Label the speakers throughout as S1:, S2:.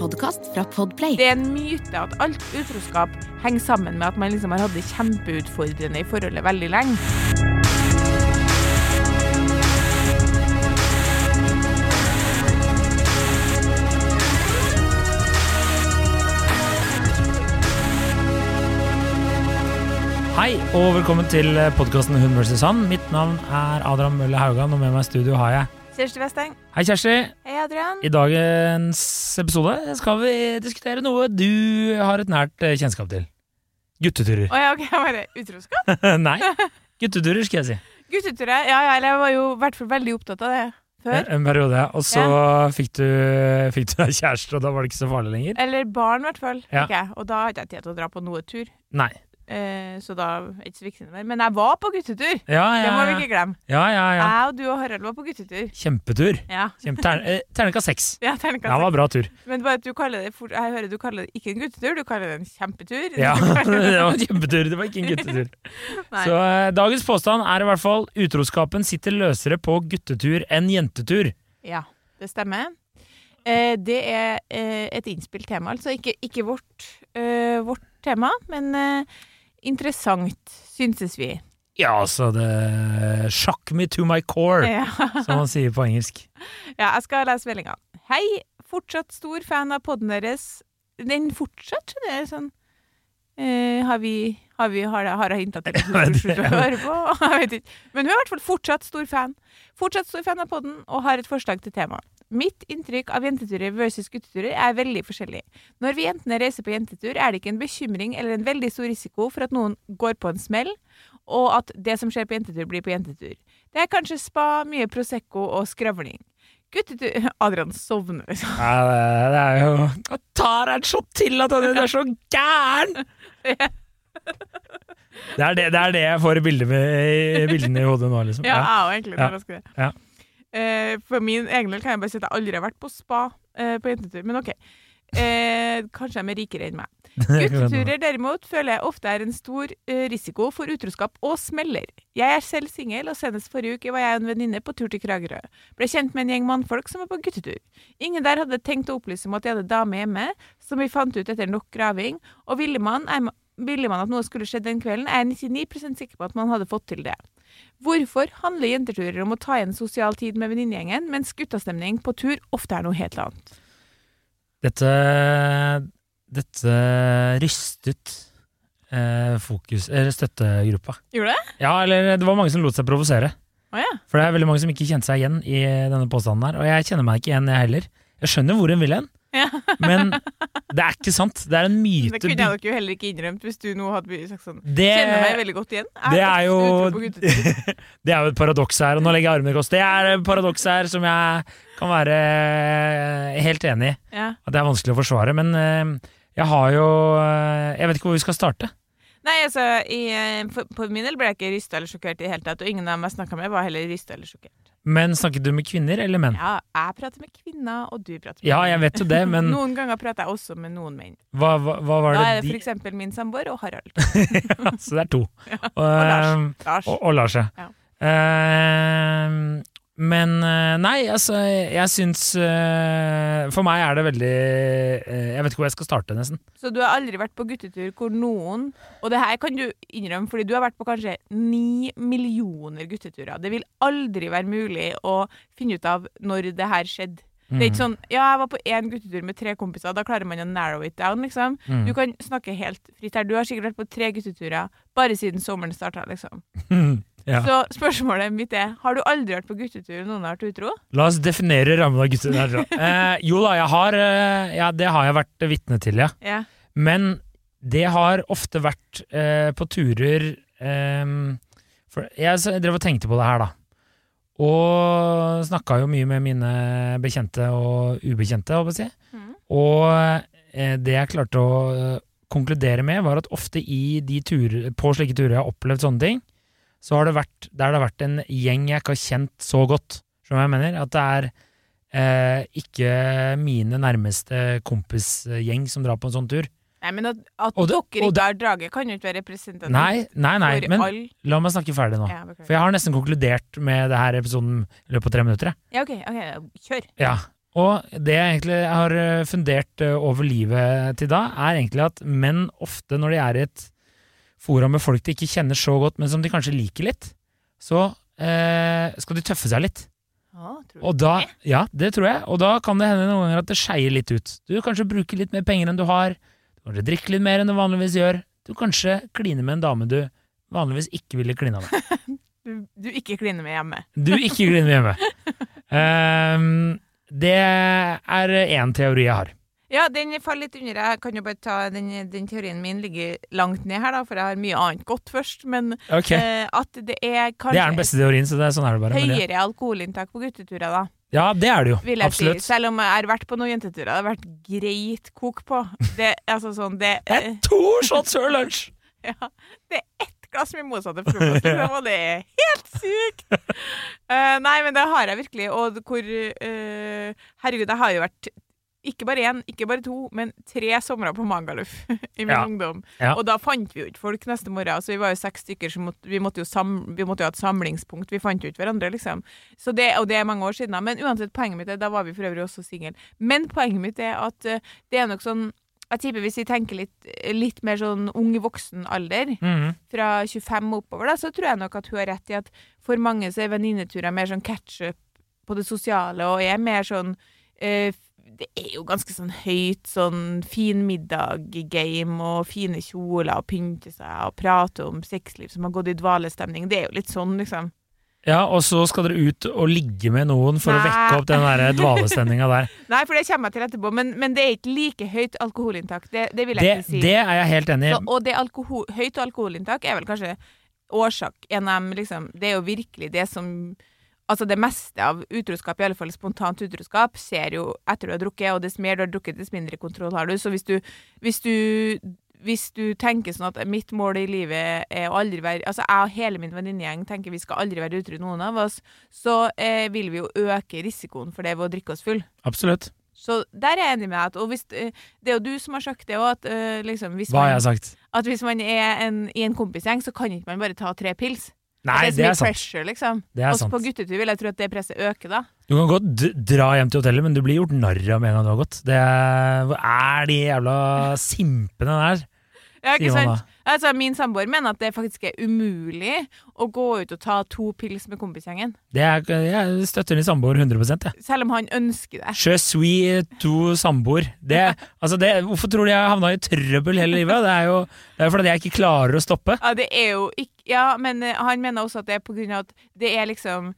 S1: podkast fra Podplay.
S2: Det er en myte at alt utroskap henger sammen med at man liksom har hatt det kjempeutfordrende i forholdet veldig lenge.
S3: Hei, og velkommen til podkasten Hun vs. Han. Mitt navn er Adrian Mølle Haugan, og med meg i studio har jeg
S2: Kjersti Westeng.
S3: Hei, Kjersti.
S2: Hei, Adrian.
S3: I dagens episode skal vi diskutere noe du har et nært eh, kjennskap til. Gutteturer.
S2: Å ja, ok, bare utroskap?
S3: Nei, gutteturer, skal jeg si.
S2: Gutteturer? Ja, ja, eller jeg var jo i hvert fall veldig opptatt av det før.
S3: En periode. Og så fikk du fikk du deg kjæreste, og da var det ikke så farlig lenger?
S2: Eller barn, i hvert fall.
S3: Ja.
S2: Okay. Og da hadde jeg tid til å dra på noe tur.
S3: Nei.
S2: Eh, så da er det ikke så viktig mer. Men jeg var på guttetur!
S3: Ja, ja,
S2: Det må vi ikke glemme.
S3: ja, ja, ja.
S2: Jeg og du og Harald var på guttetur.
S3: Kjempetur.
S2: Ja.
S3: Kjempe, tern, eh, seks.
S2: ja,
S3: Ja, det var bra tur.
S2: Men bare at du kaller det for, Jeg hører du kaller det ikke en guttetur, du kaller det en kjempetur.
S3: Ja, det var en kjempetur. Det var ikke en guttetur. Så eh, dagens påstand er i hvert fall utroskapen sitter løsere på guttetur enn jentetur.
S2: Ja, det stemmer. Eh, det er eh, et innspilt tema, altså. Ikke, ikke vårt, eh, vårt tema, men interessant, syntes vi.
S3: Ja, altså det Shock me to my core,
S2: Ja.
S3: som man sier på engelsk.
S2: ja, jeg skal lese meldinga. Hei, fortsatt stor fan av podden deres. Den fortsatt, skjønner jeg. Sånn. Eh, har vi Har, vi, har, har jeg hinta til at
S3: vet
S2: slutter å høre på? Jeg vet ikke. Men hun er i hvert fall fortsatt stor fan. Fortsatt stor fan av podden og har et forslag til tema. Mitt inntrykk av jenteturer versus gutteturer er veldig forskjellig. Når vi jentene reiser på jentetur, er det ikke en bekymring eller en veldig stor risiko for at noen går på en smell, og at det som skjer på jentetur, blir på jentetur. Det er kanskje spa, mye Prosecco og skravling. Guttetur Adrian sovner, liksom.
S3: Ja, det, det er jo Jeg tar en shot til at han er så gæren! Det er det, det er det jeg får i bildene, i bildene i hodet nå, liksom.
S2: Ja, jeg òg, egentlig.
S3: Ja.
S2: det
S3: det.
S2: Eh, for min egen del kan jeg bare si at jeg aldri har vært på spa eh, på jentetur, men OK. Eh, kanskje de er rikere enn meg. Gutteturer derimot føler jeg ofte er en stor eh, risiko for utroskap og smeller. Jeg er selv singel, og senest forrige uke var jeg og en venninne på tur til Kragerø. Ble kjent med en gjeng mannfolk som var på guttetur. Ingen der hadde tenkt å opplyse om at de hadde dame hjemme, som vi fant ut etter nok graving, og ville man, er, ville man at noe skulle skjedd den kvelden, er jeg 99% sikker på at man hadde fått til det. Hvorfor handler jenteturer om å ta igjen sosial tid med venninnegjengen, mens guttastemning på tur ofte er noe helt annet?
S3: Dette Dette rystet eh, fokus Eller støttegruppa.
S2: Gjorde det?
S3: Ja, eller det var mange som lot seg provosere.
S2: Oh, ja.
S3: For det er veldig mange som ikke kjente seg igjen i denne påstanden her. Og jeg kjenner meg ikke igjen, jeg heller. Jeg skjønner hvor hun vil hen,
S2: ja.
S3: men det er ikke sant. Det er en myte.
S2: Det kunne jeg nok jo heller ikke innrømt hvis du nå hadde sagt sånn.
S3: Det,
S2: Kjenner meg veldig godt igjen.
S3: Det er jo. Det er jo et paradoks her, og nå legger jeg armene i kors. Det er et paradoks her som jeg kan være helt enig i.
S2: Ja.
S3: At det er vanskelig å forsvare. Men eh, jeg har jo eh, Jeg vet ikke hvor vi skal starte.
S2: Nei, altså, i, eh, for, på min del ble jeg ikke rysta eller sjokkert i det hele tatt, og ingen av dem jeg snakka med, var heller rysta eller sjokkert.
S3: Men snakket du med kvinner eller menn?
S2: Ja, jeg prater med kvinner, og du prater med
S3: Ja, jeg vet jo det, men
S2: Noen ganger prater jeg også med noen menn.
S3: hva, hva, hva var
S2: Da er det
S3: de
S2: for eksempel min samboer og Harald.
S3: ja, Så det er to. Og,
S2: Lars.
S3: eh,
S2: Lars.
S3: og, og Lars, ja.
S2: Ja.
S3: Men eh, nei, altså, jeg syns eh, For meg er det veldig eh, Jeg vet ikke hvor jeg skal starte, nesten.
S2: Så du har aldri vært på guttetur hvor noen Og det her kan du innrømme, fordi du har vært på kanskje ni millioner gutteturer. Det vil aldri være mulig å finne ut av når det her skjedde. Det er
S3: Mm.
S2: ikke sånn Ja, jeg var på én guttetur med tre kompiser. Da klarer man å narrow it down, liksom.
S3: Mm.
S2: Du kan snakke helt fritt her. Du har sikkert vært på tre gutteturer bare siden sommeren starta, liksom.
S3: ja.
S2: Så spørsmålet mitt er Har du aldri vært på guttetur noen har vært utro?
S3: La oss definere rammen av guttetur. Eh, jo da, jeg har eh, Ja, det har jeg vært vitne til, ja.
S2: Ja.
S3: Men det har ofte vært eh, på turer eh, For jeg drev og tenkte på det her, da. Og snakka jo mye med mine bekjente og ubekjente, håper jeg å si.
S2: Mm.
S3: Og eh, det jeg klarte å eh, konkludere med, var at ofte i de turer, på slike turer jeg har opplevd sånne ting, så har det vært der det har vært en gjeng jeg ikke har kjent så godt. Skjønner du hva jeg mener? At det er eh, ikke mine nærmeste kompisgjeng som drar på en sånn tur.
S2: Nei, men at, at
S3: Og
S2: dere ikke har draget, kan jo ikke være representativt
S3: Nei, nei, nei,
S2: for
S3: men
S2: all
S3: la meg snakke ferdig nå.
S2: ja.
S3: For jeg har nesten konkludert med det her episoden i løpet av tre minutter. jeg.
S2: ja, OK, ok, kjør.
S3: Ja. Og det jeg egentlig har eh, fundert eh, over livet til da, er egentlig at menn ofte, når de er i et forum med folk de ikke kjenner så godt, men som de kanskje liker litt, så eh, skal de tøffe seg litt.
S2: Ja, tror du
S3: Og da,
S2: det?
S3: ja, det tror jeg. Og da kan det hende noen ganger at det skeier litt ut. Du kanskje bruker litt mer penger enn du har. Du kanskje drikker litt mer enn du vanligvis gjør. Du kanskje kliner med en dame du vanligvis ikke ville klina med.
S2: Du, du ikke kliner med hjemme.
S3: Du ikke kliner med hjemme. Um, det er én teori jeg har.
S2: Ja, den faller litt under. Jeg kan jo bare ta den, den teorien min ligger langt ned her, da, for jeg har mye annet godt først. Men
S3: okay.
S2: eh, at det er kanskje
S3: Det er den beste teorien, så det er sånn er det bare. Høyere det,
S2: alkoholinntak på gutteturer, da.
S3: ja, det er det jo. Absolutt.
S2: si. Selv om jeg har vært på noen jenteturer. Det har vært greit kok på. Det, altså sånn, det,
S3: Det er to shots før lunsj!
S2: ja, det er ett glass med motsatte frokost, liksom, og det er helt sykt! Uh, nei, men det har jeg virkelig. Og hvor uh, Herregud, jeg har jo vært ikke bare én, ikke bare to, men tre somre på Magaluf i min
S3: Ja.
S2: ungdom.
S3: Ja.
S2: Og da fant vi jo ikke folk neste morgen. Så vi var jo seks stykker, så måtte, vi, måtte sam, vi måtte jo ha et samlingspunkt. Vi fant jo ikke hverandre, liksom. Så det, og det er mange år siden. da. Men uansett, poenget mitt er, da var vi for øvrig også single. Men poenget mitt er at uh, det er nok sånn Jeg tipper hvis vi tenker litt, litt mer sånn ung voksen alder,
S3: Mhm.
S2: fra 25 og oppover, da, så tror jeg nok at hun har rett i at for mange så er venninneturer mer sånn catch-up på det sosiale, og er mer sånn eh, Det er jo ganske sånn høyt sånn fin middag-game og fine kjoler og pynte seg og prate om sexliv som har gått i dvalestemning. Det er jo litt sånn, liksom.
S3: Ja, og så skal dere ut og ligge med noen for å vekke opp den der dvalestemninga der.
S2: Nei, for det kommer jeg til etterpå, men, men det er ikke like høyt alkoholinntak. Det, det vil jeg
S3: Det,
S2: ikke si.
S3: det er jeg helt enig i.
S2: Og det alkohol, høyt alkoholinntak er vel kanskje årsak en av dem, liksom, Det er jo virkelig det som Altså det meste av utroskap, i alle fall spontant utroskap, skjer jo etter du har drukket, og dess mer du har drukket, dess mindre kontroll har du. Så hvis du, hvis du hvis du tenker sånn at mitt mål i livet er å aldri være Altså jeg og hele min venninnegjeng tenker vi skal aldri være utro, noen av oss, så eh, vil vi jo øke risikoen for det ved å drikke oss full.
S3: Absolutt.
S2: Så der er jeg enig med deg. Og hvis, eh, det er jo du som har sagt det òg, at eh, liksom hvis
S3: Hva har
S2: man-
S3: jeg sagt?
S2: at hvis man er en, i en kompisgjeng, så kan ikke man bare ta tre pils.
S3: Nei,
S2: det
S3: det
S2: er
S3: er
S2: så mye
S3: sant.
S2: pressure, liksom.
S3: Det er
S2: Også
S3: sant.
S2: på guttetur vil jeg tro at det presset øker, da.
S3: Du kan godt dra hjem til hotellet, men du blir gjort narr av med en gang du har gått. Det er, hvor er de jævla simpene der?
S2: Ja, ikke sant? Altså, min samboer mener at det faktisk er umulig å gå ut og ta to pils med kompisgjengen.
S3: Det er, jeg støtter din samboer 100 jeg.
S2: Selv om han ønsker det.
S3: Je suis to samboer. Det, altså det, hvorfor tror du jeg havna i trøbbel hele livet? Det er jo det er fordi jeg ikke klarer å stoppe.
S2: Ja, det er jo ikke Ja, men eh, han mener også at det er på grunn av at det er liksom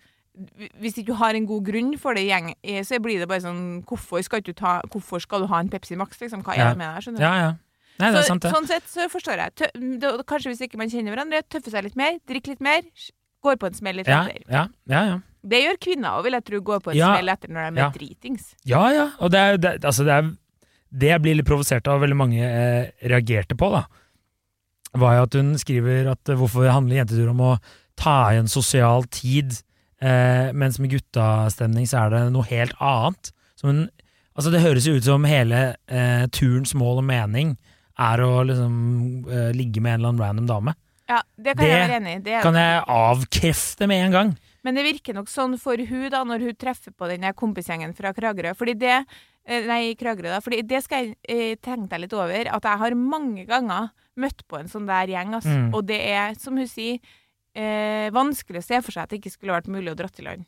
S2: Hvis ikke du har en god grunn for det, gjeng, eh, så blir det bare sånn Hvorfor skal, ta, hvorfor skal du ha en Pepsi Max, liksom? Hva er
S3: Ja.
S2: det med deg? Skjønner du?
S3: Ja, ja. Nei, det er sant, det.
S2: Sånn sett så forstår jeg. Tø det, kanskje hvis ikke man kjenner hverandre, tøffe seg litt mer, drikke litt mer, går på en smell litt
S3: Ja,
S2: etter.
S3: ja, ja. ja.
S2: Det gjør kvinner òg, vil jeg tro, går på en
S3: Ja.
S2: smell etter når de er
S3: Ja.
S2: dritings.
S3: Ja, ja. Og det er, det, altså det er Det jeg blir litt provosert av, veldig mange eh, reagerte på, da, var jo at hun skriver at eh, hvorfor handler jentetur om å ta igjen sosial tid, eh, mens med guttastemning så er det noe helt annet. Som en, altså det høres jo ut som hele eh, turens mål og mening er å liksom uh, ligge med en eller annen random dame.
S2: Ja, det kan
S3: Det
S2: jeg være enig i. Det
S3: Kan jeg avkrefte med en gang.
S2: Men det virker nok sånn for hun da, når hun treffer på den kompisgjengen fra Kragerø. Fordi det eh, Nei, Kragerø, da. Fordi det skal jeg eh, tenke deg litt over. At jeg har mange ganger møtt på en sånn der gjeng. Altså.
S3: Mm.
S2: Og det er, som hun sier, eh, vanskelig å se for seg at det ikke skulle vært mulig å dra til land.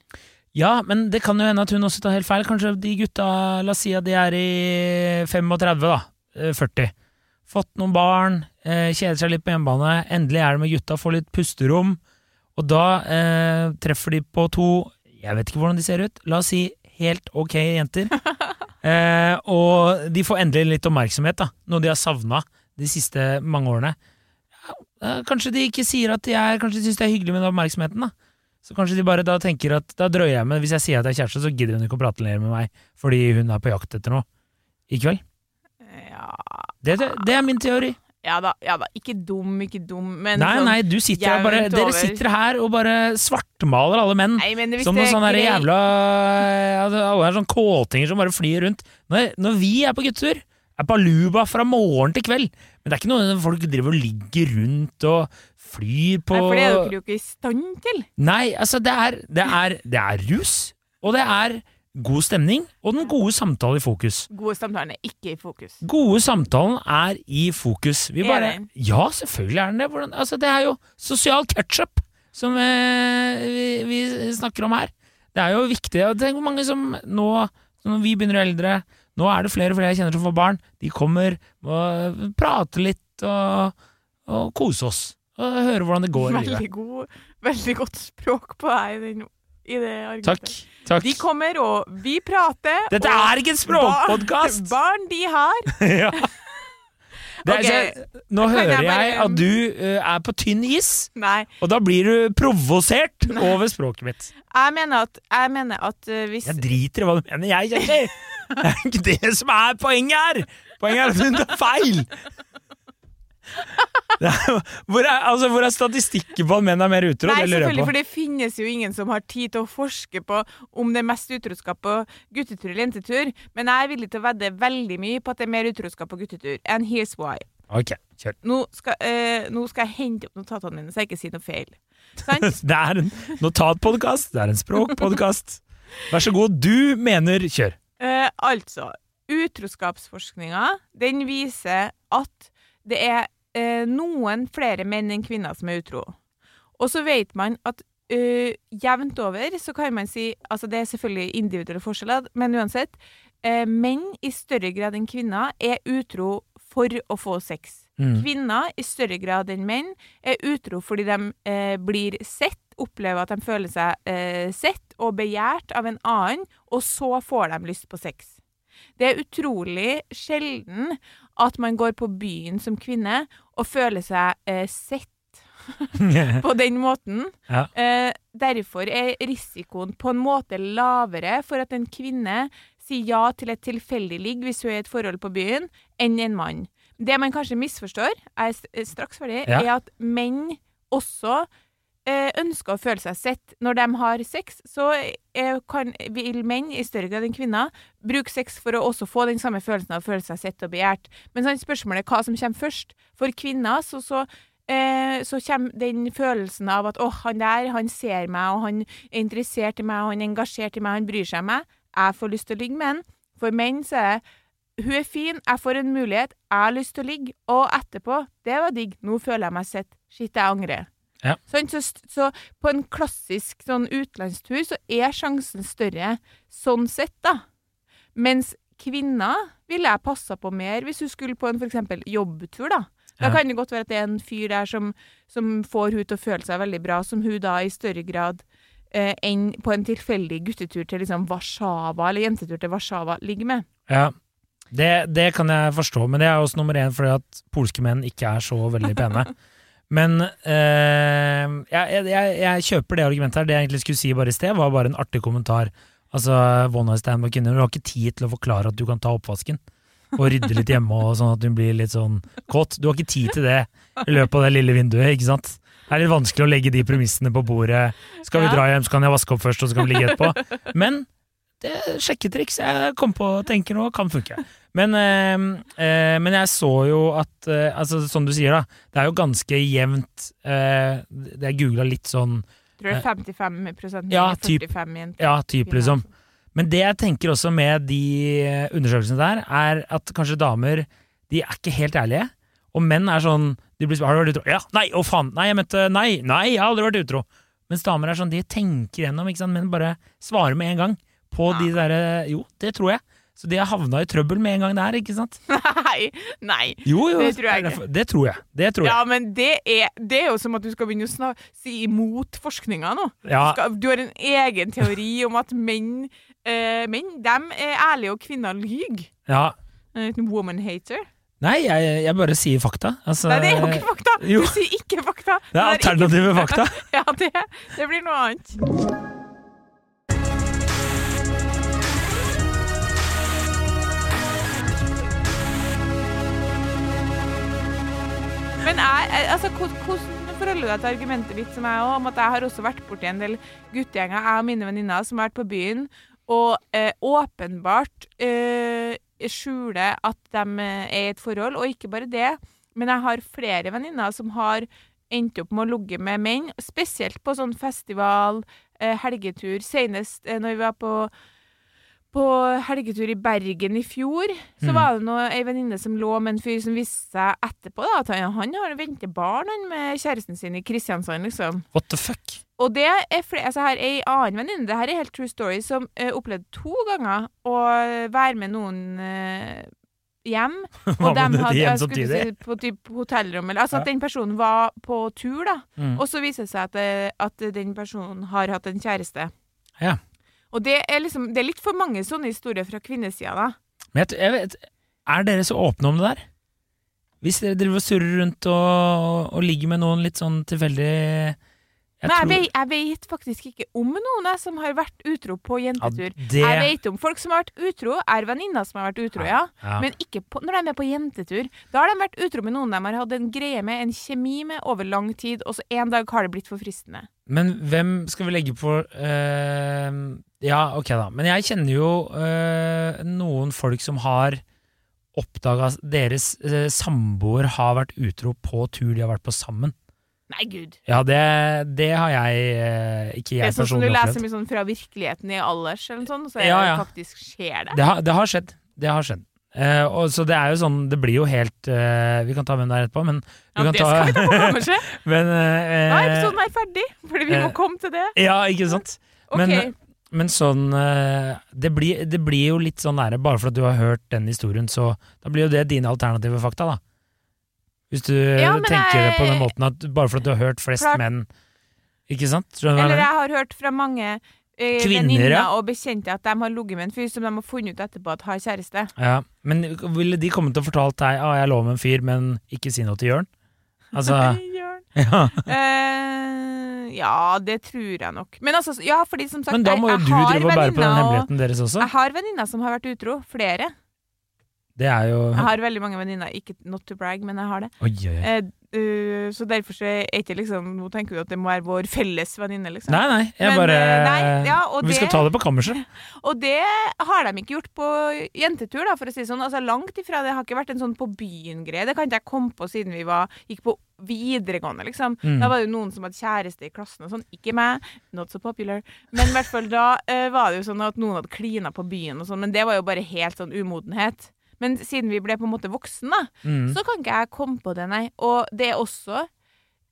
S3: Ja, men det kan jo hende at hun også tar helt feil. Kanskje de gutta, la oss si at de er i 35, da. eh, 40. Fått noen barn, eh, kjeder seg litt på hjemmebane. Endelig er det med gutta, får litt pusterom. Og da eh, treffer de på to Jeg vet ikke hvordan de ser ut. La oss si helt ok jenter. Eh, og de får endelig litt oppmerksomhet, da. Noe de har savna de siste mange årene. Ja, eh, kanskje de ikke sier at de er Kanskje de syns det er hyggelig med den oppmerksomheten, da. Så kanskje de bare da tenker at da drøyer jeg med Hvis jeg sier at jeg er kjæreste, så gidder hun ikke å prate lenger med meg fordi hun er på jakt etter noe i kveld.
S2: Eh, Ja,
S3: Det, det, er min teori.
S2: ja da. Ja da. Ikke dum, ikke dum, men
S3: Nei,
S2: sånn,
S3: nei, du sitter her bare, dere sitter her og bare svartmaler alle menn.
S2: Nei, men
S3: Som noen sånne jævla altså, Alle er sånne kåtinger som bare flyr rundt. Når, når vi er på guttetur, er baluba fra morgen til kveld. Men det er ikke noe folk driver og ligger rundt og flyr på
S2: Nei, for det er dere jo ikke i stand til.
S3: Nei, altså det er, det er, det er rus, og det er god stemning og den gode samtalen i fokus.
S2: Gode samtalen er ikke i fokus.
S3: Gode samtalen er i fokus. Vi
S2: Er
S3: bare
S2: den?
S3: Ja, selvfølgelig er den det. Hvordan, altså, det er jo sosial ketsjup som eh, vi, vi snakker om her. Det er jo viktig. Tenk hvor mange som nå, når vi begynner å eldre Nå er det flere og flere jeg kjenner som får barn. De kommer og prater litt og, og koser oss. Og hører hvordan det går i livet.
S2: Veldig, god, veldig godt språk på deg i det argumentet.
S3: Takk. Takk.
S2: De kommer, og vi prater.
S3: Dette er ikke en språkpodkast!
S2: Barn, de har.
S3: ja. Det er,
S2: Ok,
S3: så, nå
S2: kan jeg
S3: hører
S2: bare-
S3: jeg at du uh, er på tynn is,
S2: Nei.
S3: og da blir du provosert over språket mitt.
S2: Jeg mener at, jeg mener at uh, hvis
S3: Jeg driter i hva du mener, jeg, Kjersti! Det er ikke det som er poenget her! Poenget er at hun tar feil! Hvor, er, altså, hvor er statistikken på at menn er mer utro?
S2: Nei, selvfølgelig, for det finnes jo ingen som har tid til å forske på om det er mest utroskap på guttetur eller jentetur, men jeg er villig til å vedde veldig mye på at det er mer utroskap på guttetur. And here's why.
S3: Ok, kjør.
S2: Nå skal, eh, nå skal jeg hente opp notatene mine, så jeg ikke sier noe feil.
S3: Det er en notatpodkast, det er en språkpodkast. Vær så god, du mener kjør.
S2: Eh, altså, utroskapsforskninga den viser at det er eh, noen flere menn enn kvinner som er utro. Og så vet man at eh, jevnt over så kan man si Altså det er selvfølgelig individuelle forskjeller, men uansett. eh, menn i større grad enn kvinner er utro for å få sex.
S3: Mm.
S2: Kvinner i større grad enn menn er utro fordi de eh, blir sett, opplever at de føler seg eh, sett og begjært av en annen, og så får de lyst på sex. Det er utrolig sjelden at man går på byen som kvinne og føler seg eh, sett på den måten.
S3: Ja.
S2: Eh, derfor er risikoen på en måte lavere for at en kvinne sier ja til et tilfeldig ligg hvis hun er i et forhold på byen, enn en mann. Det man kanskje misforstår, er straks ferdig,
S3: Ja.
S2: er at menn også ønsker å føle seg sett. Når de har sex, så eh, kan, vil menn i større grad enn kvinner bruke sex for å også få den samme følelsen av å føle seg sett og begjært. Men sånn, spørsmålet hva som kommer først. For kvinner så, så Eh, så kommer den følelsen av at 'Å, han der, han ser meg, og han er interessert i meg, og han er engasjert i meg, han bryr seg om meg'. Jeg får lyst til å ligge med han. For menn så er det 'Hun er fin, jeg får en mulighet, jeg har lyst til å ligge', og etterpå 'Det var digg, nå føler jeg meg sett'. Shit, jeg angrer.
S3: Ja.
S2: Så, så på en klassisk sånn utenlandstur så er sjansen større sånn sett, da. Mens kvinner ville jeg passa på mer hvis hun skulle på en eksempel jobbtur, da. Da kan det godt være at det er en fyr der som, som får hun til å føle seg veldig bra, som hun da i større grad eh, enn på en tilfeldig guttetur til liksom Warszawa, eller jentetur til Warszawa, ligger med.
S3: Ja, det, det kan jeg forstå, men det er også nummer én fordi at polske menn ikke er så veldig pene. Men eh, jeg, jeg, jeg kjøper det argumentet her. Det jeg egentlig skulle si bare i sted, var bare en artig kommentar. Altså, one night stand med kvinner. Du har ikke tid til å forklare at du kan ta oppvasken og rydde litt hjemme, og sånn at hun blir litt sånn kåt. Du har ikke tid til det i løpet av det lille vinduet, ikke sant? Det er litt vanskelig å legge de premissene på bordet. Skal vi dra hjem, så kan jeg vaske opp først, og så kan vi ligge etterpå. Men det er sjekketriks jeg kom på og tenker nå kan funke. Men, eh, eh, men jeg så jo at eh, altså, Som du sier, da. Det er jo ganske jevnt eh, det Jeg googla litt sånn
S2: Tror det er 55 menn,
S3: Ja,
S2: 45
S3: typ.
S2: jenter.
S3: Ja, typ, liksom. Men det jeg tenker også med de eh, undersøkelsene der, er at kanskje damer De er ikke helt ærlige. Og menn er sånn de blir, Har du vært utro? Ja. Nei, å faen. Nei, jeg mente Nei, nei, jeg har aldri vært utro. Mens damer er sånn, de tenker gjennom, ikke sant. Menn bare svarer med en gang på
S2: Ja.
S3: de derre Jo, det tror jeg. Så de har havna i trøbbel med en gang der, ikke sant?
S2: Nei, nei.
S3: Jo, jo.
S2: Det tror jeg ikke.
S3: Det tror jeg. Det tror jeg.
S2: Ja, men det er, det er jo som at du skal begynne å si imot forskninga nå.
S3: Ja,
S2: Skal, du har en egen teori om at menn, eh, menn dem er ærlige, og kvinner lyver.
S3: ja.
S2: En woman hater.
S3: Nei, jeg, jeg bare sier fakta. Altså,
S2: Nei, det er jo ikke fakta!
S3: jo.
S2: Du sier ikke fakta.
S3: Det er alternative fakta.
S2: Ja, det, det blir noe annet. Men jeg- altså, hvordan forholder du deg til argumentet mitt som jeg om at jeg har også vært borti en del guttegjenger, jeg og mine venninner, som har vært på byen, og eh, åpenbart eh, skjuler at de eh, er i et forhold, og ikke bare det, men jeg har flere venninner som har endt opp med å ligge med menn, spesielt på sånn festival, eh, helgetur, senest eh, når vi var på på helgetur i Bergen i fjor, så
S3: Mm.
S2: var det noe, ei venninne som lå med en fyr som viste seg etterpå da, at han, han har venter barn han, med kjæresten sin i Kristiansand, liksom.
S3: What the fuck?
S2: Og det er flere, altså her er ei annen venninne, det her er helt true story, som uh, opplevde to ganger å være med noen uh, hjem. Og dem hadde, hjem
S3: samtidig?
S2: si, på typ hotellrom, eller altså
S3: Ja.
S2: at den personen var på tur, da.
S3: Mm.
S2: Og så viser det seg at, eh, at den personen har hatt en kjæreste.
S3: Ja.
S2: Og det er liksom Det er litt for mange sånne historier fra kvinnesida, da.
S3: Men jeg, jeg vet, er dere så åpne om det der? Hvis dere driver og surrer rundt og, og ligger med noen litt sånn tilfeldig jeg
S2: Nei, jeg vet, jeg vet faktisk ikke om noen jeg, som har vært utro på jentetur.
S3: Ja, det,
S2: Jeg vet om folk som har vært utro, er venninner som har vært utro, ja.
S3: ja.
S2: Men ikke på, når de er med på jentetur. Da har de vært utro med noen de har hatt en greie med, en kjemi med, over lang tid, og så en dag har det blitt for fristende.
S3: Men hvem skal vi legge på uh, Ja, ok da. Men jeg kjenner jo uh, noen folk som har oppdaga deres uh, samboer har vært utro på tur de har vært på sammen.
S2: Nei, gud.
S3: Ja, det, det har jeg eh, ikke
S2: Det er sånn som du leser mye sånn fra virkeligheten i alders, eller noe sånt, så
S3: Ja, ja.
S2: faktisk skjer det.
S3: Det har, det har skjedd. Det har skjedd. Eh, og så det er jo sånn Det blir jo helt eh, Vi kan ta hvem det er etterpå, men vi
S2: Ja,
S3: kan
S2: det skal vi ta på kammerset.
S3: men, eh,
S2: Nei, er episoden er ferdig, fordi vi må
S3: eh,
S2: komme til det.
S3: Ja, ikke sant? Men- Men sånn eh, det, blir, det blir jo litt sånn nære, bare for at du har hørt den historien, så da blir jo det dine alternative fakta, da. Hvis du
S2: Ja, tenker
S3: tenker det på den måten at bare for at du har hørt flest
S2: Klart.
S3: menn Ikke sant? Skjønner
S2: Eller
S3: jeg
S2: har hørt fra mange eh, venninner
S3: ja.
S2: og bekjente at de har ligget med en fyr som de har funnet ut etterpå at har kjæreste.
S3: Ja. Men ville de kommet og fortalt deg at ah, jeg lå med en fyr, men ikke si noe til Jørn? Altså
S2: Jørn.
S3: ja.
S2: Eh, ja, det tror jeg nok. Men altså, ja, fordi som sagt
S3: Men da må jo du drive og bære på den hemmeligheten deres også.
S2: Jeg har venninner som har vært utro. Flere.
S3: Det er jo
S2: Jeg har veldig mange venninner. Ikke not to brag, men jeg har det.
S3: Oi, oi.
S2: Eh, uh, så derfor så er ikke liksom Nå tenker du at det må være vår felles venninne, liksom.
S3: Nei, nei, jeg
S2: Men,
S3: bare
S2: eh, nei, ja,
S3: Vi skal ta det på kammerset.
S2: Og det har de ikke gjort på jentetur, da, for å si det sånn. Altså langt ifra. Det har ikke vært en sånn på byen-greie. Det kan ikke jeg komme på siden vi var, gikk på videregående, liksom.
S3: Mm.
S2: Da var det jo noen som hadde kjæreste i klassen og sånn. Ikke meg, not so popular. Men i hvert fall da uh, var det jo sånn at noen hadde klina på byen og sånn, men det var jo bare helt sånn umodenhet. Men siden vi ble på en måte voksen, da,
S3: Mm.
S2: så kan ikke jeg komme på det, nei. Og det er også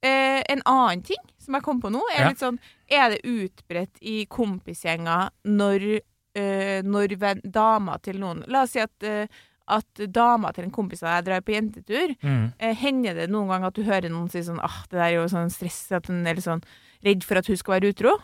S2: eh, en annen ting som jeg kom på nå, er
S3: Ja.
S2: litt sånn Er det utbredt i kompisgjenger når, eh, når dama til noen La oss si at, eh, at dama til en kompis av deg drar på jentetur.
S3: Mm.
S2: Eh, hender det noen gang at du hører noen si sånn ah, det der er jo sånn stress, at hun er litt sånn redd for at hun skal være utro?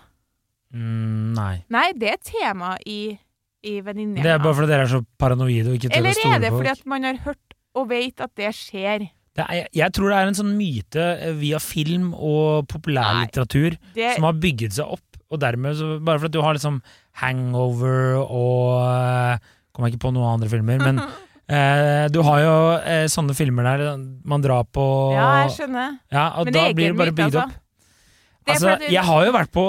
S3: Mm, nei.
S2: Nei, det er et tema i, i venninnegjengen.
S3: Det er bare fordi dere er så paranoide og ikke tør
S2: Eller
S3: å stole
S2: er det fordi at man har hørt og vet at det skjer?
S3: Det er, jeg tror det er en sånn myte eh, via film og populærlitteratur
S2: Det,
S3: som har bygget seg opp, og dermed så, Bare fordi du har liksom Hangover og eh, Kommer ikke på noen andre filmer, men eh, du har jo eh, sånne filmer der man drar på
S2: ja, jeg skjønner.
S3: Ja, og
S2: Men det
S3: da
S2: ikke
S3: blir det bare bygd
S2: altså.
S3: opp.
S2: Det er
S3: Altså,
S2: du...
S3: jeg har jo vært på,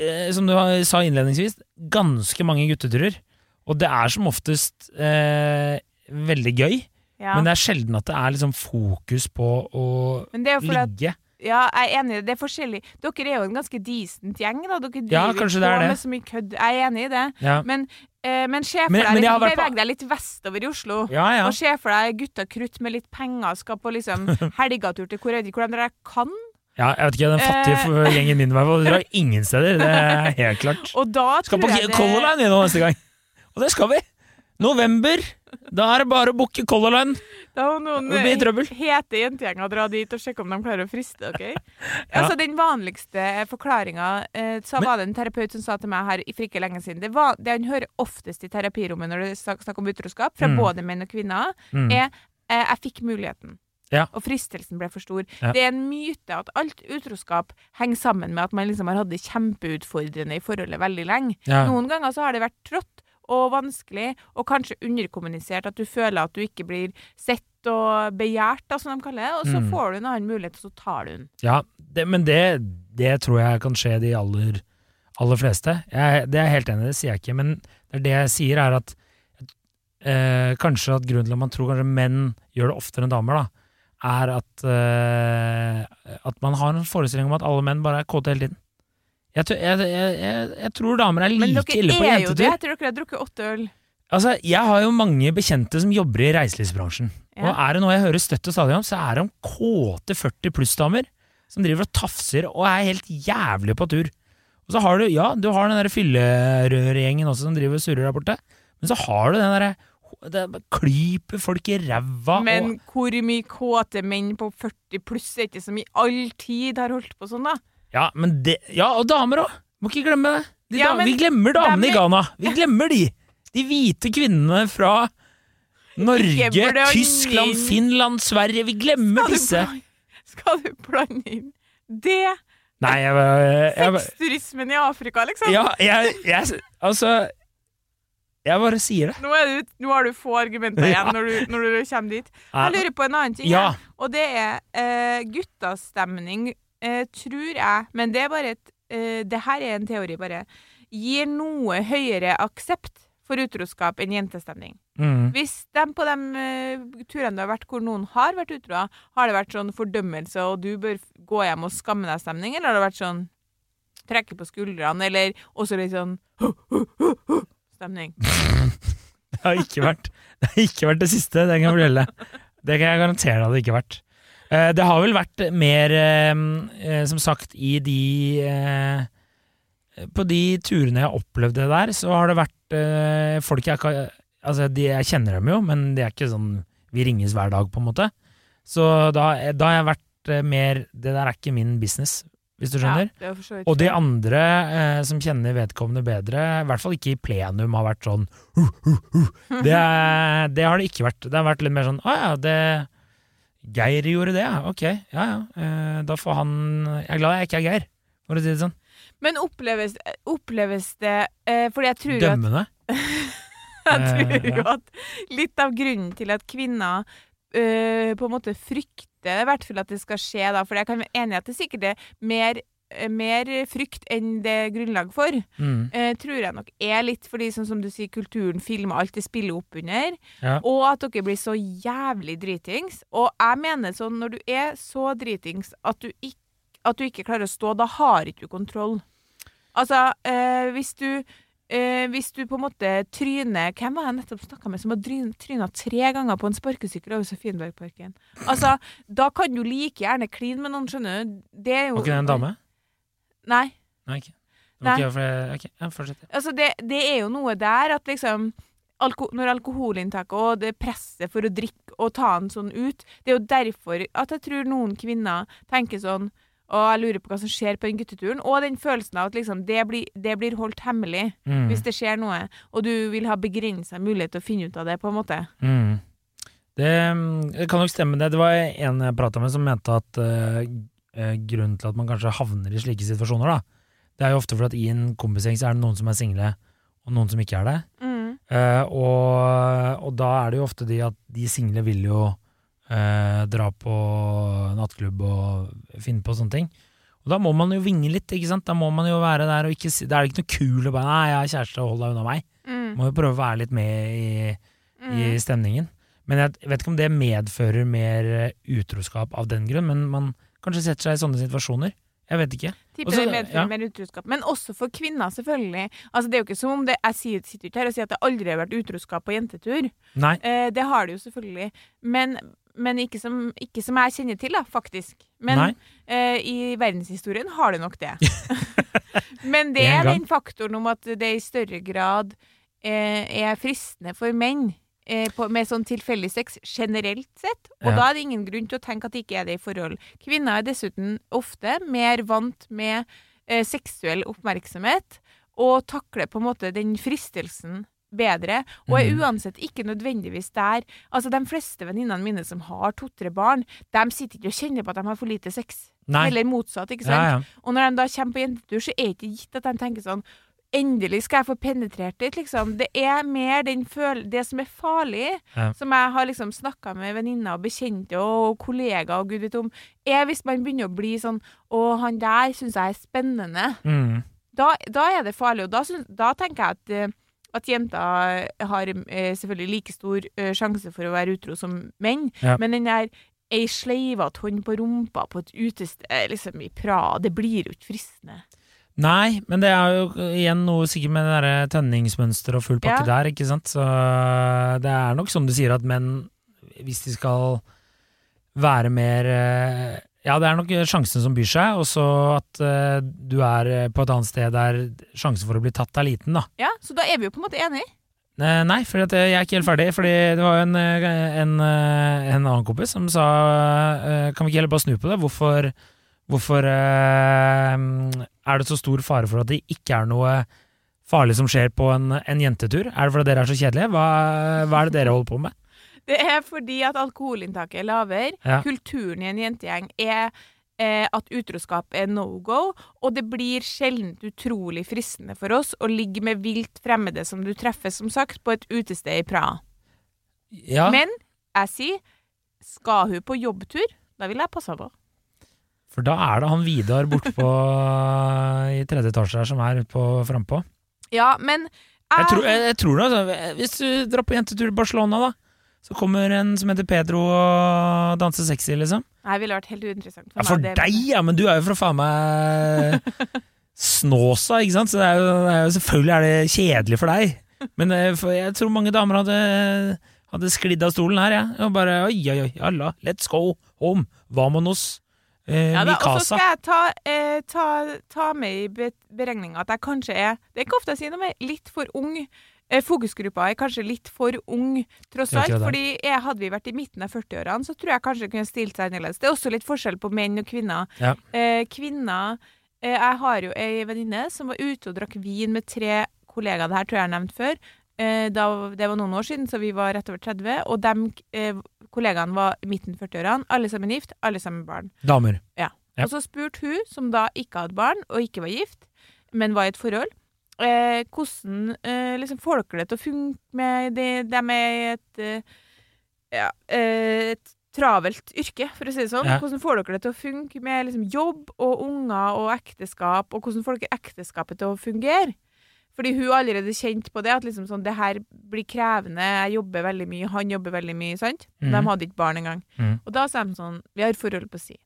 S3: eh, som du sa innledningsvis, ganske mange gutteturer. Og det er som oftest eh, veldig gøy,
S2: ja.
S3: men det er sjelden at det er liksom fokus på å
S2: Men det er jo fordi at
S3: ligge.
S2: Ja, jeg er enig i det. Det er forskjellig. Dere er jo en ganske decent gjeng, da. Dere
S3: Ja,
S2: driver
S3: kanskje
S2: på
S3: det
S2: med så mye kødd. Jeg er enig i det.
S3: Ja,
S2: Men, eh, men se for deg litt-
S3: på-
S2: Beveg deg litt vestover i Oslo.
S3: ja. ja.
S2: Og se for deg gutta krutt med litt penger skal på liksom helgatur til hvor jeg vet ikke hvor de drar kan.
S3: ja jeg vet ikke, den fattige
S2: Eh.
S3: gjengen min i hvert fall, drar ingen steder. Det er helt klart.
S2: Og da
S3: Skal på Color Line nå neste gang. Og det skal vi! November. Da er det bare å booke Color Line.
S2: Da må noen eh, hete jentegjenger dra dit og sjekke om de klarer å friste dere. Altså, den vanligste forklaringa eh, så
S3: Men-
S2: var det en terapeut som sa til meg her for ikke lenge siden. Det, var, det han hører oftest i terapirommet når det er snak- snakk om utroskap, fra
S3: Mm.
S2: både menn og kvinner,
S3: Mm.
S2: er eh, 'jeg fikk muligheten'.
S3: Ja.
S2: Og fristelsen ble for stor.
S3: Ja.
S2: Det er en myte at alt utroskap henger sammen med at man liksom har hatt det kjempeutfordrende i forholdet veldig lenge.
S3: Ja.
S2: Noen ganger så har det vært trått og vanskelig, og kanskje underkommunisert at du føler at du ikke blir sett og begjært, da, som de kaller det, og så
S3: Mm.
S2: får du en annen mulighet, og så tar du den.
S3: Ja, det, men det, det tror jeg kan skje de aller, aller fleste. Jeg, det er jeg helt enig i, det sier jeg ikke. Men det, det jeg sier, er at eh, kanskje at grunnen til at man tror kanskje menn gjør det oftere enn damer, da, er at, eh, at man har en forestilling om at alle menn bare er kåte hele tiden. Jeg, tror- jeg, jeg, jeg, tror damer er
S2: Men
S3: like ille på
S2: dere er jo det
S3: jentetur.
S2: etter dere har drukket åtte øl.
S3: Altså, jeg har jo mange bekjente som jobber i reiselivsbransjen.
S2: Ja.
S3: Og er det noe jeg hører støtt og stadig om, så er det om kåte 40 pluss-damer som driver og tafser og er helt jævlig på tur. Og så har du, ja, du har den der fyllerørgjengen også som driver og surrer der borte, men så har du den derre det klyper folk i ræva
S2: Men hvor mye kåte menn på 40 pluss er ikke som i all tid har holdt på sånn, da?
S3: Ja, men det, ja, og damer òg! Må ikke glemme det. De
S2: Ja, men
S3: vi glemmer damene i Ghana. Vi glemmer de! De hvite kvinnene fra Norge, Tyskland, Finland, Sverige. Vi glemmer
S2: Skal
S3: disse.
S2: blande- Skal du blande inn det?
S3: Nei, jeg, jeg, jeg,
S2: Sexturismen i Afrika, liksom?
S3: Ja, jeg, jeg Altså Jeg bare sier det.
S2: Nå, du, nå har du få argumenter igjen
S3: Ja.
S2: når, du, når du kommer dit. Jeg lurer på en annen ting,
S3: Ja.
S2: og det er uh, guttastemning, eh, tror jeg, men det er bare et eh, Det her er en teori, bare. Gir noe høyere aksept for utroskap enn jentestemning.
S3: Mm.
S2: Hvis de på de uh, turene du har vært hvor noen har vært utro, har det vært sånn fordømmelse og du bør gå hjem og skamme deg-stemning, eller har det vært sånn trekke på skuldrene, eller også litt sånn stemning?
S3: Det har ikke vært Det har ikke vært det siste, det kan jeg fortelle. Det kan jeg garantere det hadde ikke vært. Eh, Det har vel vært mer, eh, eh, som sagt, i de På de turene jeg opplevde der, så har det vært folk jeg ikke Altså, de, jeg kjenner dem jo, men det er ikke sånn Vi ringes hver dag, på en måte. Så da, da har jeg vært mer Det der er ikke min business, hvis du skjønner.
S2: Ja,
S3: Og de andre eh, som kjenner vedkommende bedre, i hvert fall ikke i plenum, har vært sånn uh, uh, uh. det, det har det ikke vært. Det har vært litt mer sånn Å ja, det Geir gjorde det, ja. Ok, ja ja. Eh, da får han Jeg er glad jeg ikke er Geir, for å si det sånn.
S2: Men oppleves, oppleves det eh, Fordi jeg tror Dømmende? at. Jeg tror
S3: Eh,
S2: jo at litt av grunnen til at kvinner på en måte frykter i hvert fall at det skal skje, da, for jeg kan være enig i at det sikkert er mer, mer frykt enn det er grunnlag for,
S3: Mm.
S2: eh, tror jeg nok er litt fordi, sånn som du sier, kulturen filmer alt det spiller opp under,
S3: Ja.
S2: og at dere blir så jævlig dritings. Og jeg mener sånn, når du er så dritings at du ikke, at du ikke klarer å stå, da har ikke du kontroll. Altså, eh, hvis du eh, hvis du på en måte tryner Hvem var jeg nettopp snakka med som har tryna tre ganger på en sparkesykkel over Sofienbergparken? Altså, da kan du like gjerne kline med noen, skjønner du. Det er jo
S3: Var ikke det en dame?
S2: Nei.
S3: Nei. Det
S2: Nei.
S3: Okay, ikke, for jeg- ok, ja, fortsett.
S2: Altså, det, det er jo noe der at liksom alko Når alkoholinntaket og det presset for å drikke og ta den sånn ut Det er jo derfor at jeg tror noen kvinner tenker sånn og jeg lurer på hva som skjer på den gutteturen. Og den følelsen av at liksom, det, blir, det blir holdt hemmelig
S3: Mm.
S2: hvis det skjer noe. Og du vil ha begrensa mulighet til å finne ut av det, på en måte.
S3: Mm. Det, det kan nok stemme, det. Det var en jeg prata med som mente at eh, eh, grunnen til at man kanskje havner i slike situasjoner, da, det er jo ofte fordi at i en kompisgjeng så er det noen som er single, og noen som ikke er det.
S2: Mm.
S3: Eh, og, og da er det jo ofte de at de single vil jo eh, dra på nattklubb og finne på sånne ting. Og da må man jo vinge litt, ikke sant. Da må man jo være der og ikke si Da er det ikke noe kul å bare Nei, jeg har kjæreste, hold deg unna meg.
S2: Mm.
S3: Må jo prøve å være litt med i, i
S2: Mm.
S3: stemningen. Men jeg vet ikke om det medfører mer eh, utroskap av den grunn, men man kanskje setter seg i sånne situasjoner. Jeg vet ikke.
S2: Tipper det medfører
S3: ja.
S2: mer utroskap. Men også for kvinner, selvfølgelig. Altså, det er jo ikke som om det Jeg sitter jo ikke her og sier at det aldri har vært utroskap på jentetur.
S3: Nei.
S2: Eh, det har det jo selvfølgelig. Men, men ikke, som, ikke som jeg kjenner til, da, faktisk. Men eh, i verdenshistorien har det nok det. men det er den faktoren om at det i større grad eh, er fristende for menn. Eh, på, med sånn tilfeldig sex generelt sett. Og
S3: Ja.
S2: da er det ingen grunn til å tenke at det ikke er det i forhold. Kvinner er dessuten ofte mer vant med eh, seksuell oppmerksomhet og takler på en måte den fristelsen bedre, og er
S3: Mhm.
S2: uansett ikke nødvendigvis der. Altså, De fleste venninnene mine som har to-tre barn, de sitter ikke og kjenner på at de har for lite sex.
S3: Nei.
S2: Eller motsatt, ikke
S3: Ja,
S2: sant?
S3: ja.
S2: Og når de da kommer på jentetur, så er det ikke gitt at de tenker sånn Endelig skal jeg få penetrert litt, liksom. Det er mer det som er farlig,
S3: Ja.
S2: som jeg har liksom snakka med venninner og bekjente og kollegaer og gud vet om, er hvis man begynner å bli sånn Å, han der syns jeg er spennende.
S3: Mm.
S2: Da, da er det farlig, og da, synes, da tenker jeg at eh, at jenter har eh, selvfølgelig like stor eh, sjanse for å være utro som menn,
S3: Ja.
S2: men den der ei sleivete hånd på rumpa på et utested liksom i Praha, det blir jo ikke fristende.
S3: Nei, men det er jo igjen noe sikkert med det tønningsmønsteret og full pakke
S2: Ja.
S3: der, ikke sant. Så det er nok som du sier at menn, hvis de skal være mer eh, Ja, det er nok sjansen som byr seg, og så at eh, du er eh, på et annet sted der sjansen for å bli tatt er liten, da.
S2: Ja, Så da er vi jo på en måte enige.
S3: Nei, for jeg er ikke helt ferdig. Fordi det var jo en, en, en annen kompis som sa Kan vi ikke heller bare snu på det? Hvorfor, hvorfor eh, er det så stor fare for at det ikke er noe farlig som skjer på en, en jentetur? Er det fordi dere er så kjedelige? Hva, hva er det dere holder på med?
S2: Det er fordi at alkoholinntaket er lavere.
S3: Ja.
S2: Kulturen i en jentegjeng er eh, at utroskap er no go, og det blir sjelden utrolig fristende for oss å ligge med vilt fremmede som du treffer, som sagt, på et utested i Praha.
S3: Ja,
S2: Men jeg sier, skal hun på jobbtur, da vil jeg passe på.
S3: For da er det han Vidar bortpå i tredje etasje her som er frampå.
S2: Ja, men
S3: Jeg tror, jeg, jeg tror det. Hvis du drar på jentetur i Barcelona, da, så kommer en som heter Pedro og danser sexy, liksom.
S2: Nei, ville vært helt uinteressant for
S3: Ja,
S2: meg.
S3: for
S2: det-
S3: deg, ja, men du er jo fra faen meg Snåsa, ikke sant? Så det er jo, er jo, selvfølgelig er det kjedelig for deg. Men eh, for jeg tror mange damer hadde, hadde sklidd av stolen her, jeg. Ja. Og bare oi, oi, oi, alla, let's go home. Vamonos. Eh,
S2: Ja, da, og så skal jeg ta, eh, ta, ta med i be beregninga at jeg kanskje er Det er ikke ofte jeg sier noe, men litt for ung. Eh, Fokusgruppa er kanskje litt for ung, tross alt. fordi jeg, hadde vi vært i midten av 40-årene, så tror jeg kanskje det kunne stilt seg annerledes. Det er også litt forskjell på menn og kvinner.
S3: Ja.
S2: Eh, kvinner eh, Jeg har jo ei venninne som var ute og drakk vin med tre kollegaer, det her tror jeg jeg har nevnt før. Eh, da, det var noen år siden, så vi var rett over 30. Og de eh, kollegaene var midten 40-årene. Alle sammen gift, alle sammen barn.
S3: Damer. Ja.
S2: Og så spurte hun, som da ikke hadde barn, og ikke var gift, men var i et forhold, eh, hvordan eh, liksom får dere det til å funke med det, de er i et, eh, ja, eh, et travelt yrke, for å si det sånn.
S3: Ja.
S2: Hvordan får dere det til å funke med liksom, jobb og unger og ekteskap, og hvordan får dere ekteskapet til å fungere? Fordi hun allerede kjente på det, at liksom sånn, det her blir krevende, jeg jobber veldig mye, han jobber veldig mye, sant? De
S3: Mhm.
S2: hadde ikke barn engang.
S3: Mm.
S2: Og da sa de sånn, vi har forhold på si.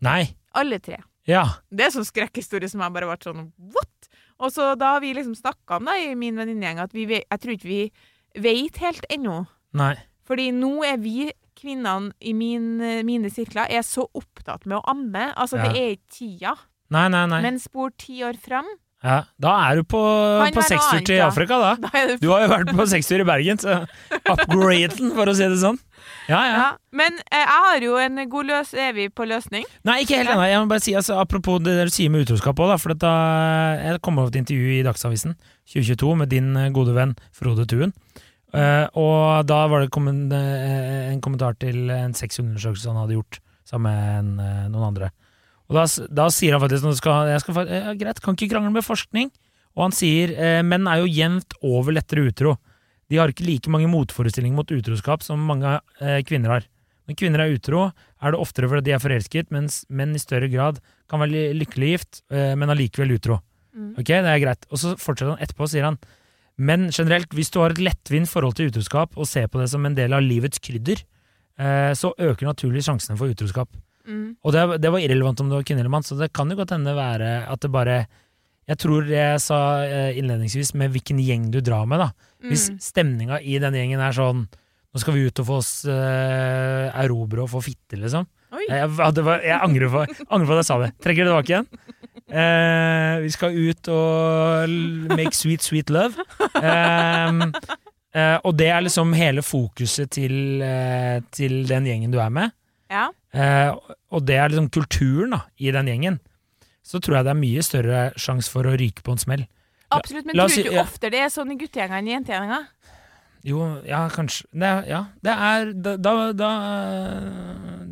S3: Nei.
S2: Alle tre.
S3: Ja.
S2: Det er sånn skrekkhistorie som jeg bare ble sånn what? Og så da har vi liksom snakka om det i min venninnegjeng, at vi, jeg tror ikke vi vet helt ennå.
S3: Nei.
S2: Fordi nå er vi kvinnene i min, mine sirkler er så opptatt med å amme. Altså,
S3: Ja.
S2: det er ikke tida.
S3: Nei, nei, nei.
S2: Men spor ti år fram,
S3: Ja. Da er du på, på
S2: annet,
S3: til. Afrika, da.
S2: da
S3: Du har jo vært på sekstur i Bergen, så upgraden, for å si det sånn. Ja, ja.
S2: ja. Men eh, jeg har jo en god løs... evig på løsning?
S3: Nei, ikke helt ennå. Jeg må bare si, altså, apropos det du sier med utroskap òg, for at da, jeg kom over et intervju i Dagsavisen 2022 med din eh, gode venn Frode Tuen. Uh, og da var det kommen, eh, en kommentar til en sexundersøkelse han hadde gjort sammen med en, eh, noen andre. Og da, da sier han faktisk når skal, jeg skal, ja, Greit, kan ikke krangle med forskning. Og han sier eh, menn er jo jevnt over lettere utro. De har ikke like mange motforestillinger mot utroskap som mange eh, kvinner har. Når kvinner er utro, er det oftere fordi de er forelsket, mens menn i større grad kan være ly- lykkelig gift, eh, men allikevel utro.
S2: Mm.
S3: Ok, det er greit. Og så fortsetter han etterpå, sier han. Men generelt, hvis du har et lettvint forhold til utroskap og ser på det som en del av livets krydder, eh, så øker naturlig sjansene for utroskap.
S2: Mm.
S3: Og det, det var irrelevant om det var kvinne eller mann, så det kan jo godt hende være at det bare Jeg tror jeg sa eh, innledningsvis med hvilken gjeng du drar med, da. Hvis
S2: Mm.
S3: stemninga i denne gjengen er sånn Nå skal vi ut og få oss eh, erobre og få fitte, liksom. Jeg, det var, jeg angrer, på, angrer på at jeg sa det. Trekker det tilbake igjen. Eh, vi skal ut og make sweet, sweet love. Eh, eh, og det er liksom hele fokuset til, eh, til den gjengen du er med.
S2: Ja.
S3: Eh, og det er liksom kulturen da, i den gjengen. Så tror jeg det er mye større sjanse for å ryke på en smell.
S2: Absolutt. Men tror du ikke ofte det er sånn i guttegjengene enn i jentegjenga?
S3: Jo, ja, kanskje det, Ja, det er da, da, da,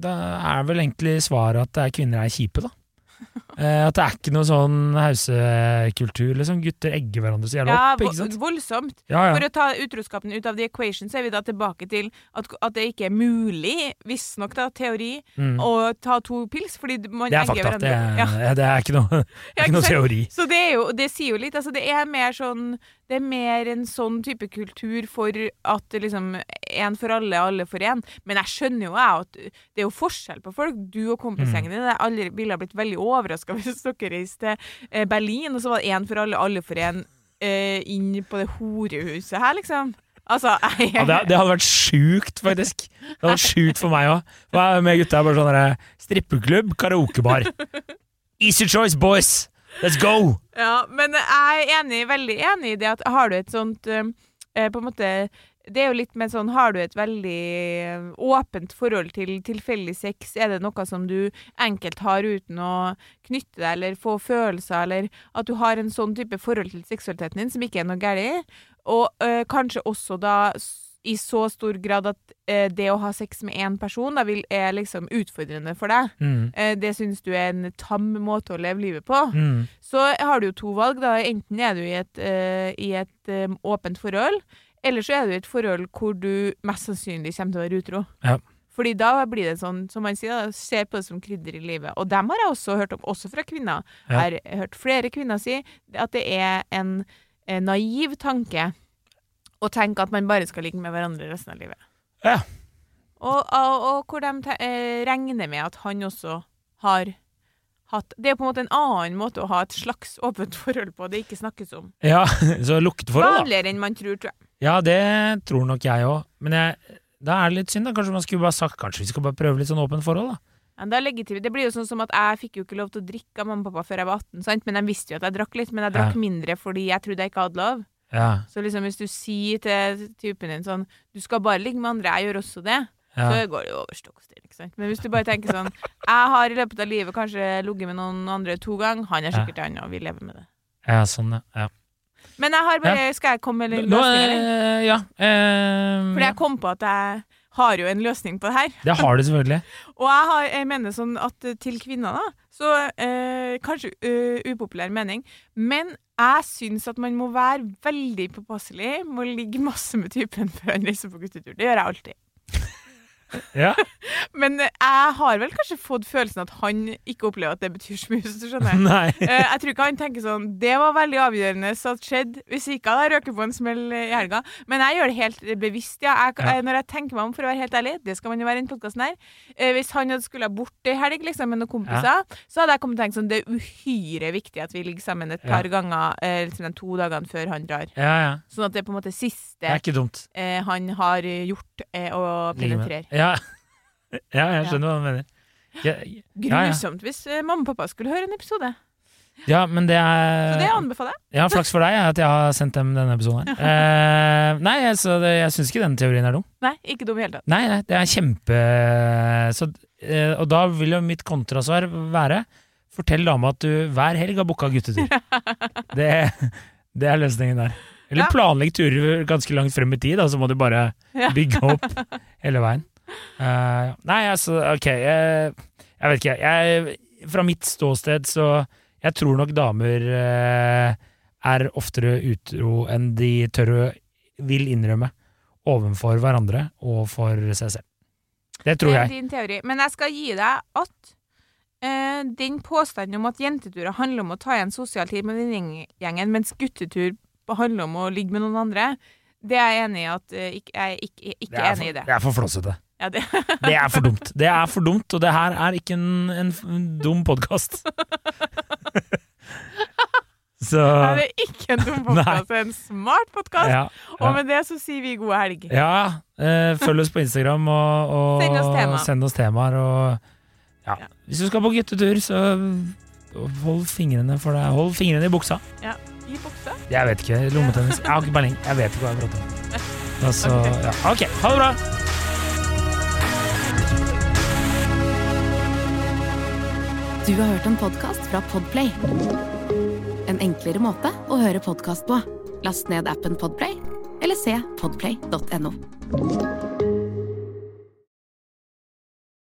S3: da er vel egentlig svaret at er kvinner er kjipe, da. Eh, at det er ikke noe sånn hausekultur, liksom. Gutter egger hverandre så jævla
S2: Ja,
S3: opp, ikke sant?
S2: vo- voldsomt.
S3: Ja,
S2: For å ta utroskapen ut av the equation, så er vi da tilbake til at, at det ikke er mulig, visstnok da, teori,
S3: Mm.
S2: å ta to pils, fordi man
S3: Det er
S2: egger
S3: fakta. Det er,
S2: Ja.
S3: ja, det er ikke noe,
S2: Ja,
S3: ikke noe teori.
S2: Så det, er jo, det sier jo litt. Altså det er mer sånn Det er mer en sånn type kultur for at det liksom én for alle, alle for én. Men jeg skjønner jo jeg at det er jo forskjell på folk. Du og kompisgjengen din jeg aldri ville ha blitt veldig overraska hvis dere reiste til eh, Berlin, og så var det én for alle, alle for en eh, inn på det horehuset her, liksom. Altså, jeg,
S3: Ja, det, det hadde vært sjukt, faktisk. Det hadde vært sjukt for meg òg. Med gutta er bare sånn strippeklubb, karaokebar. Easy choice, boys! Let's go!
S2: Ja, men jeg er enig, veldig enig i det at har du et sånt eh, eh, På en måte Det er jo litt med sånn Har du et veldig eh, åpent forhold til tilfeldig sex? Er det noe som du enkelt har uten å knytte deg eller få følelser, eller at du har en sånn type forhold til seksualiteten din som ikke er noe galt? Og eh, kanskje også da i så stor grad at det å ha sex med én person da vil, er liksom utfordrende for deg.
S3: Mm.
S2: Eh, det syns du er en tam måte å leve livet på
S3: Mm.
S2: så har du jo to valg. da. Enten er du i et, eh, i et eh, åpent forhold, eller så er du i et forhold hvor du mest sannsynlig kommer til å være utro.
S3: Ja.
S2: Fordi da blir det sånn, som man sier, da, ser på det som krydder i livet. Og dem har jeg også hørt om, også fra kvinner.
S3: Ja.
S2: Jeg har hørt flere kvinner si at det er en, en naiv tanke å tenke at man bare skal ligge med hverandre resten av livet.
S3: Ja.
S2: Og, og, og hvor de te eh, regner med at han også har hatt Det er på en måte en annen måte å ha et slags åpent forhold på, det ikke snakkes om.
S3: Ja, så lukteforhold, da.
S2: Vanligere enn man tror, tror jeg.
S3: Ja, det tror nok jeg òg. Men jeg, da er det litt synd, da. Kanskje man skulle bare sagt Kanskje vi skal bare prøve litt sånn åpent forhold, da.
S2: Ja, det, er legitimt. det blir jo sånn som at jeg fikk jo ikke lov til å drikke av mamma og pappa før jeg var 18, sant? men de visste jo at jeg drakk litt, men jeg drakk
S3: Ja.
S2: mindre fordi jeg trodde jeg ikke hadde lov.
S3: Ja,
S2: Så liksom hvis du sier til typen din sånn Du skal bare ligge med andre, jeg gjør også det.
S3: ja.
S2: Så går det jo over stokk og stein. Men hvis du bare tenker sånn Jeg har i løpet av livet kanskje ligget med noen andre to ganger, han er
S3: Ja.
S2: sikkert han, og vi lever med det.
S3: ja sånn, ja. ja.
S2: Men jeg har bare Skal jeg komme med en løsning, eller?
S3: eh, ja. Uh,
S2: Fordi jeg kom på at jeg har jo en løsning på det her.
S3: Det har du selvfølgelig.
S2: Og jeg, har, jeg mener sånn at til kvinner, da, så eh, Kanskje uh, upopulær mening, men jeg syns at man må være veldig påpasselig med å ligge masse med typen før han reiser på guttetur. Det gjør jeg alltid.
S3: Ja.
S2: Men jeg har vel kanskje fått følelsen at han ikke opplever at det betyr så mye, hvis du skjønner.
S3: Nei.
S2: Eh, jeg tror ikke han tenker sånn Det var veldig avgjørende så at skjedde. Hvis ikke hadde jeg røket på en smell i helga. Men jeg gjør det helt bevisst, ja. Jeg,
S3: Ja.
S2: eh, Når jeg tenker meg om, for å være helt ærlig, det skal man jo være i denne podkasten her. Eh, hvis han hadde skulle bort i helg liksom, med noen kompiser, så hadde jeg kommet til å tenke sånn Det er uhyre viktig at vi ligger sammen et
S3: Ja.
S2: par ganger liksom de to dagene før han drar.
S3: Ja, ja.
S2: Sånn at det er på en måte
S3: Det
S2: siste
S3: er
S2: eh, han har gjort eh, å penetrere.
S3: Ja. ja, jeg skjønner hva du mener. Ja, ja, ja.
S2: Grusomt hvis eh, mamma og pappa skulle høre en episode.
S3: ja, men det er
S2: Så det
S3: er
S2: anbefaler jeg.
S3: Ja, flaks for deg at jeg har sendt dem denne episoden her. Eh, nei, så det, jeg syns ikke den teorien er dum.
S2: Nei, ikke dum i hele tatt.
S3: Nei, nei, det er kjempe så, eh, Og da vil jo mitt kontrasvar være Fortell dama at du hver helg har booka guttetur. Det, det er løsningen der. Eller planlegg turer ganske langt frem i tid, da, så må du bare bygge opp hele veien. Uh, nei, altså, ok Jeg, jeg vet ikke. Jeg, fra mitt ståsted så Jeg tror nok damer uh, er oftere utro enn de tør å vil innrømme overfor hverandre og for seg selv. Det tror
S2: Det er
S3: jeg.
S2: din teori. Men jeg skal gi deg at uh, den påstanden om at jenteturer handler om å ta igjen sosial tid med venninnegjengen, mens guttetur handler om å ligge med noen andre, det er jeg enig i at eh, ikke, jeg er ikke, ikke
S3: er
S2: enig i
S3: for,
S2: det.
S3: det er for flåsete.
S2: Ja, det.
S3: Det er for dumt. Det er for dumt, og det her er ikke en, en, dum podkast. Så
S2: det er ikke en dum podkast, det er en smart podkast.
S3: ja,
S2: Og med det så sier vi god helg.
S3: ja eh, følg oss på Instagram og, og
S2: Send oss tema.
S3: send oss temaer. Og, ja.
S2: Ja.
S3: Hvis du skal på guttetur, så hold fingrene for deg. Hold fingrene i buksa.
S2: I bukse?
S3: Jeg vet ikke. Lommetennis. Jeg har ikke peiling. Jeg vet ikke hva jeg prater om. Altså, ja. Ok, ha det bra!
S1: Du har hørt en podkast fra Podplay. En enklere måte å høre podkast på. Last ned appen Podplay, eller se podplay.no.